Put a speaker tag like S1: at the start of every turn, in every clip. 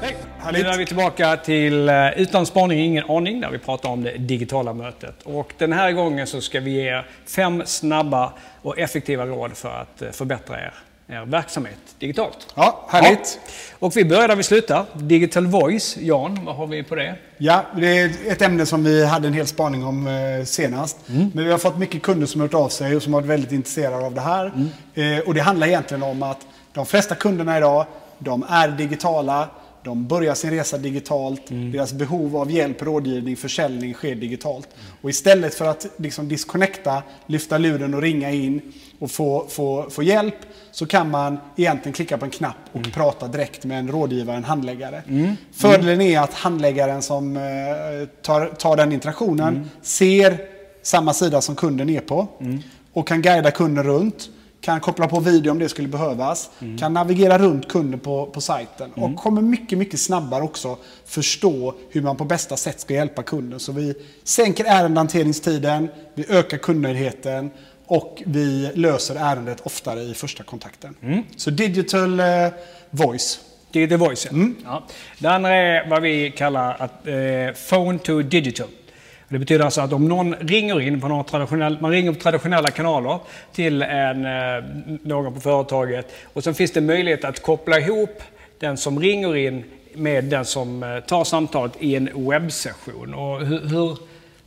S1: Hej!
S2: Nu är vi tillbaka till eh, Utan spaning ingen aning där vi pratar om det digitala mötet. Och den här gången så ska vi ge fem snabba och effektiva råd för att eh, förbättra er, er verksamhet digitalt.
S1: Ja, härligt.
S2: Ja. Och vi börjar där vi slutar. Digital voice. Jan, vad har vi på det?
S1: Ja, det är ett ämne som vi hade en hel spaning om eh, senast. Men vi har fått mycket kunder som har hört av sig och som har varit väldigt intresserade av det här. Eh, och det handlar egentligen om att de flesta kunderna idag, de är digitala. De börjar sin resa digitalt. Deras behov av hjälp, rådgivning, försäljning sker digitalt. Och istället för att liksom disconnecta, lyfta luren och ringa in och få, få, få hjälp så kan man egentligen klicka på en knapp och prata direkt med en rådgivare, en handläggare. Fördelen är att handläggaren som eh, tar, tar den interaktionen ser samma sida som kunden är på och kan guida kunden runt. Kan koppla på video om det skulle behövas. Kan navigera runt kunden på, på sajten. Och kommer mycket, mycket snabbare också förstå hur man på bästa sätt ska hjälpa kunden. Så vi sänker ärendehanteringstiden, vi ökar kundnöjdheten och vi löser ärendet oftare i första kontakten. Så digital eh, voice.
S2: Digital voice, ja.
S1: Mm.
S2: ja. Det andra är vad vi kallar att, eh, phone to digital. Det betyder alltså att om någon ringer in på någon traditionell, man ringer på traditionella kanaler till en, eh, någon på företaget och sen finns det möjlighet att koppla ihop den som ringer in med den som eh, tar samtalet i en webbsession. Och hur, hur,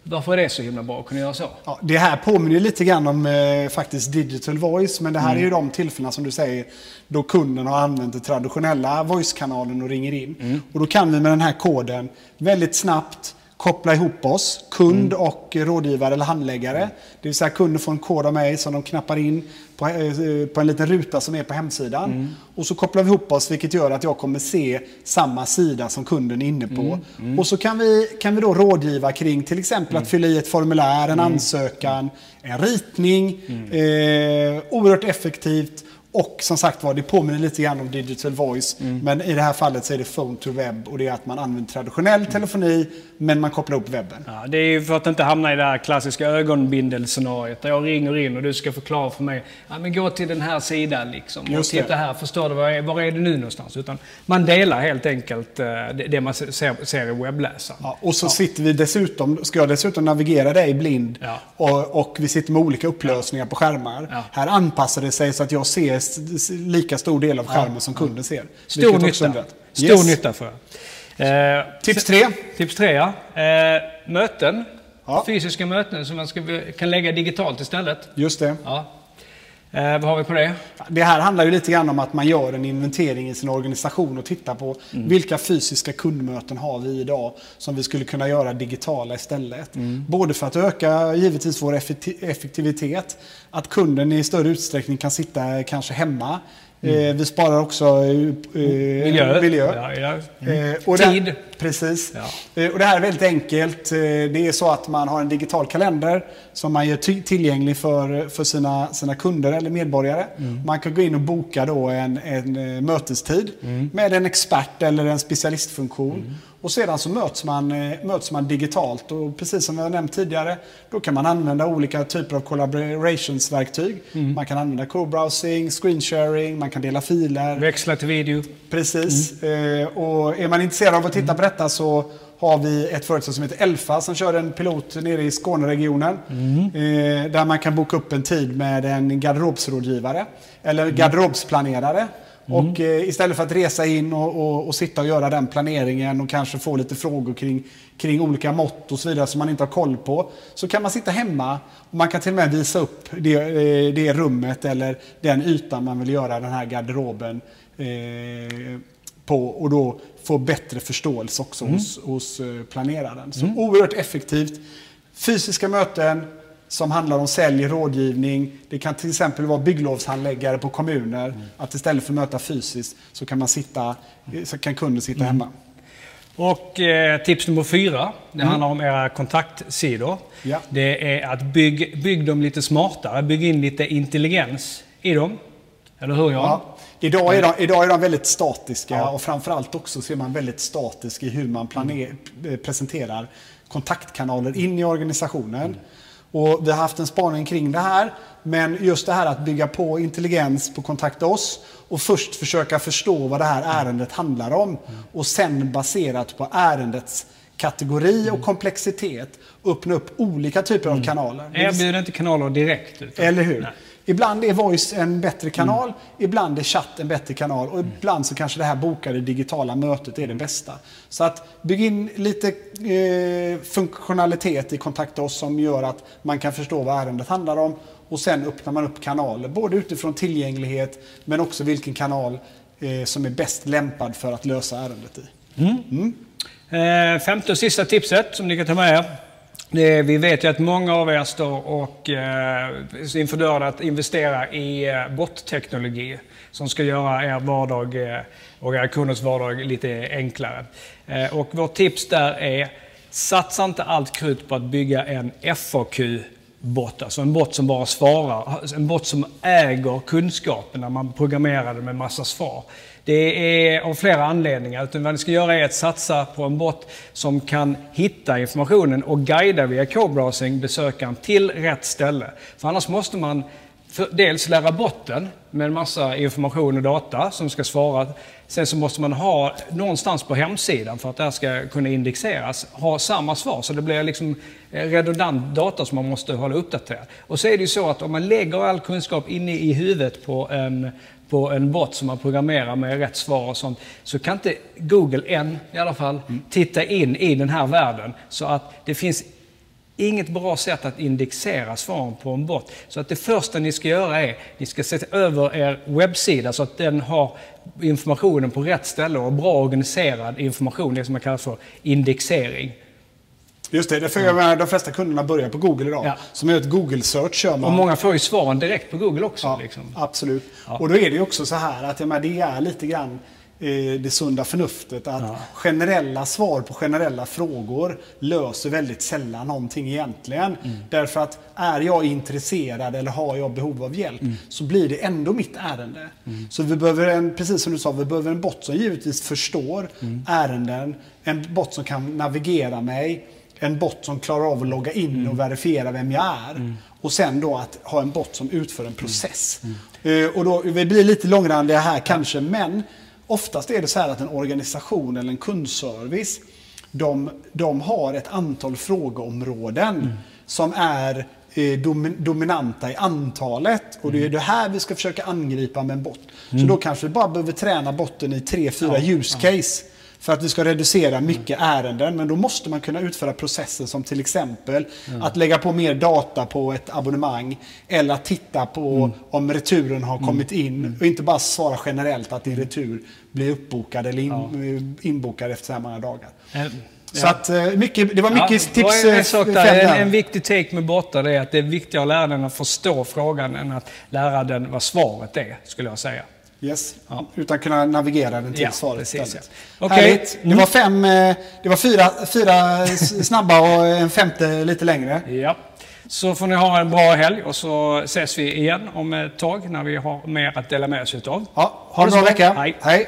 S2: varför är det så himla bra att kunna göra så?
S1: Ja, det här påminner lite grann om eh, faktiskt digital voice, men det här är ju de tillfällena som du säger då kunden har använt den traditionella voice-kanalen och ringer in. Och då kan vi med den här koden väldigt snabbt koppla ihop oss, kund och rådgivare eller handläggare. Det vill säga kunden får en kod av mig som de knappar in på, eh, på en liten ruta som är på hemsidan. Och så kopplar vi ihop oss vilket gör att jag kommer se samma sida som kunden är inne på. Och så kan vi, kan vi då rådgiva kring till exempel att fylla i ett formulär, en ansökan, en ritning. Eh, oerhört effektivt. Och som sagt var, det påminner lite grann om digital voice. Men i det här fallet så är det phone to web. Och det är att man använder traditionell telefoni, men man kopplar upp webben.
S2: Ja, det är ju för att inte hamna i det här klassiska ögonbindelscenariot där jag ringer in och du ska förklara för mig. Ja, men gå till den här sidan liksom. Och
S1: Just det.
S2: titta här, förstår du? Var är, var är det nu någonstans? Utan man delar helt enkelt eh, det, det man ser, ser i webbläsaren.
S1: Ja, och så sitter vi dessutom, ska jag dessutom navigera dig blind
S2: Ja.
S1: och, och vi sitter med olika upplösningar på skärmar.
S2: Ja.
S1: Här anpassar det sig så att jag ser lika stor del av skärmen som kunden ser.
S2: Stor nytta. Stor
S1: Yes.
S2: nytta för er. Eh,
S1: Tips tre.
S2: Tips tre, ja. Eh, möten.
S1: Ja.
S2: Fysiska möten som man ska, kan lägga digitalt istället.
S1: Just det.
S2: Ja. Eh, vad har vi på det?
S1: Det här handlar ju lite grann om att man gör en inventering i sin organisation och tittar på
S2: Mm.
S1: vilka fysiska kundmöten har vi idag som vi skulle kunna göra digitala istället.
S2: Mm.
S1: Både för att öka givetvis vår effekti- effektivitet, att kunden i större utsträckning kan sitta kanske hemma. Eh, vi sparar också eh,
S2: Mm. Miljö.
S1: miljö.
S2: Ja, ja.
S1: Eh, och
S2: Tid.
S1: Det, precis.
S2: Ja.
S1: Eh, och det här är väldigt enkelt. Eh, det är så att man har en digital kalender som man gör tillgänglig för, för sina, sina kunder eller medborgare.
S2: Mm.
S1: Man kan gå in och boka då en, en eh, mötestid med en expert eller en specialistfunktion.
S2: Mm.
S1: Och sedan så möts man, möts man digitalt. Och precis som jag nämnt tidigare, då kan man använda olika typer av collaborationsverktyg.
S2: Mm.
S1: Man kan använda co-browsing, screen sharing, man kan dela filer.
S2: Växla till video.
S1: Precis. Eh, och är man intresserad av att titta på detta så har vi ett företag som heter Elfa som kör en pilot nere i Skåneregionen. Eh, där man kan boka upp en tid med en garderobsrådgivare eller garderobsplanerare. Och eh, istället för att resa in och, och, och sitta och göra den planeringen och kanske få lite frågor kring, kring olika mått och så vidare som man inte har koll på. Så kan man sitta hemma och man kan till och med visa upp det, eh, det rummet eller den ytan man vill göra den här garderoben eh, på och då få bättre förståelse också hos, hos eh, planeraren. Så oerhört effektivt. Fysiska möten som handlar om sälj, rådgivning. Det kan till exempel vara bygglovshandläggare på kommuner. Att istället för att möta fysiskt så kan, man sitta, så kan kunden sitta hemma.
S2: Och eh, tips nummer fyra, det handlar om era kontaktsidor.
S1: Ja.
S2: Det är att bygg, bygg dem lite smartare, bygg in lite intelligens i dem. Eller hur Jan?
S1: Ja. Idag, är de, idag är de väldigt statiska och framförallt också så är man väldigt statisk i hur man planer, eh, presenterar kontaktkanaler in i organisationen. Och vi har haft en spaning kring det här. Men just det här att bygga på intelligens på Kontakta oss och först försöka förstå vad det här ärendet handlar om. Och sen baserat på ärendets kategori och komplexitet öppna upp olika typer av kanaler.
S2: Erbjuder inte kanaler direkt. Utan,
S1: Eller hur?
S2: Nej.
S1: Ibland är voice en bättre kanal, ibland är chatt en bättre kanal och ibland så kanske det här bokade digitala mötet är det bästa. Så att bygga in lite eh, funktionalitet i Kontakta oss som gör att man kan förstå vad ärendet handlar om och sen öppnar man upp kanaler, både utifrån tillgänglighet men också vilken kanal eh, som är bäst lämpad för att lösa ärendet i.
S2: Eh, femte och sista tipset som ni kan ta med er. Det vi vet ju att många av er står och eh, inför dörren att investera i eh, botteknologi som ska göra er vardag eh, och era kunders vardag lite enklare. Eh, och vårt tips där är satsa inte allt krut på att bygga en FAQ bot, alltså en bot som bara svarar, en bot som äger kunskapen när man programmerar den med massa svar. Det är av flera anledningar. Utan vad ni ska göra är att satsa på en bot som kan hitta informationen och guida via co-browsing besökaren till rätt ställe. För annars måste man för dels lära botten med en massa information och data som ska svara. Sen så måste man ha någonstans på hemsidan för att det här ska kunna indexeras, ha samma svar. Så det blir liksom eh, redundant data som man måste hålla uppdaterad. Och så är det ju så att om man lägger all kunskap inne i huvudet på en, på en bot som man programmerar med rätt svar och sånt, så kan inte Google än i alla fall titta in i den här världen. Så att det finns inget bra sätt att indexera svaren på en bot. Så att det första ni ska göra är ni ska sätta över er webbsida så att den har informationen på rätt ställe och bra organiserad information, det som man kallar för indexering.
S1: Just det, därför jag de flesta kunderna börjar på Google idag.
S2: Ja.
S1: Som gör ett Google-search kör man.
S2: Och många får ju svaren direkt på Google också.
S1: Ja,
S2: liksom.
S1: Absolut. Och då är det ju också så här att menar, det är lite grann det sunda förnuftet att generella svar på generella frågor löser väldigt sällan någonting egentligen.
S2: Mm.
S1: Därför att är jag intresserad eller har jag behov av hjälp
S2: Mm.
S1: så blir det ändå mitt ärende. Så vi behöver en, precis som du sa, vi behöver en bot som givetvis förstår
S2: Mm.
S1: ärenden, en bot som kan navigera mig, en bot som klarar av att logga in
S2: Mm.
S1: och verifiera vem jag är. Och sen då att ha en bot som utför en process. Eh, och då, vi blir lite långrandiga här kanske, men oftast är det så här att en organisation eller en kundservice, de, de har ett antal frågeområden som är eh, dom, dominanta i antalet. Och det är det här vi ska försöka angripa med en bot. Så då kanske vi bara behöver träna botten i tre, fyra use case. För att vi ska reducera mycket ärenden. Men då måste man kunna utföra processer som till exempel att lägga på mer data på ett abonnemang. Eller att titta på om returen har kommit in. Och inte bara svara generellt att din retur blir uppbokad eller in, inbokad efter så här många dagar.
S2: Eh,
S1: Så att eh, mycket, det var mycket
S2: Ja,
S1: tips.
S2: en,
S1: eh,
S2: sak där, en, en viktig take med det är att det är viktigare att lära den att förstå frågan än att lära den vad svaret är, skulle jag säga.
S1: Yes. Utan kunna navigera den till
S2: Ja,
S1: svaret
S2: precis, ja.
S1: Härligt. Det var fem, eh, det var fyra, fyra snabba och en femte lite längre.
S2: Ja. Så får ni ha en bra helg och så ses vi igen om ett tag när vi har mer att dela med oss utav.
S1: Ja, ha en bra vecka.
S2: Hej.
S1: Hej.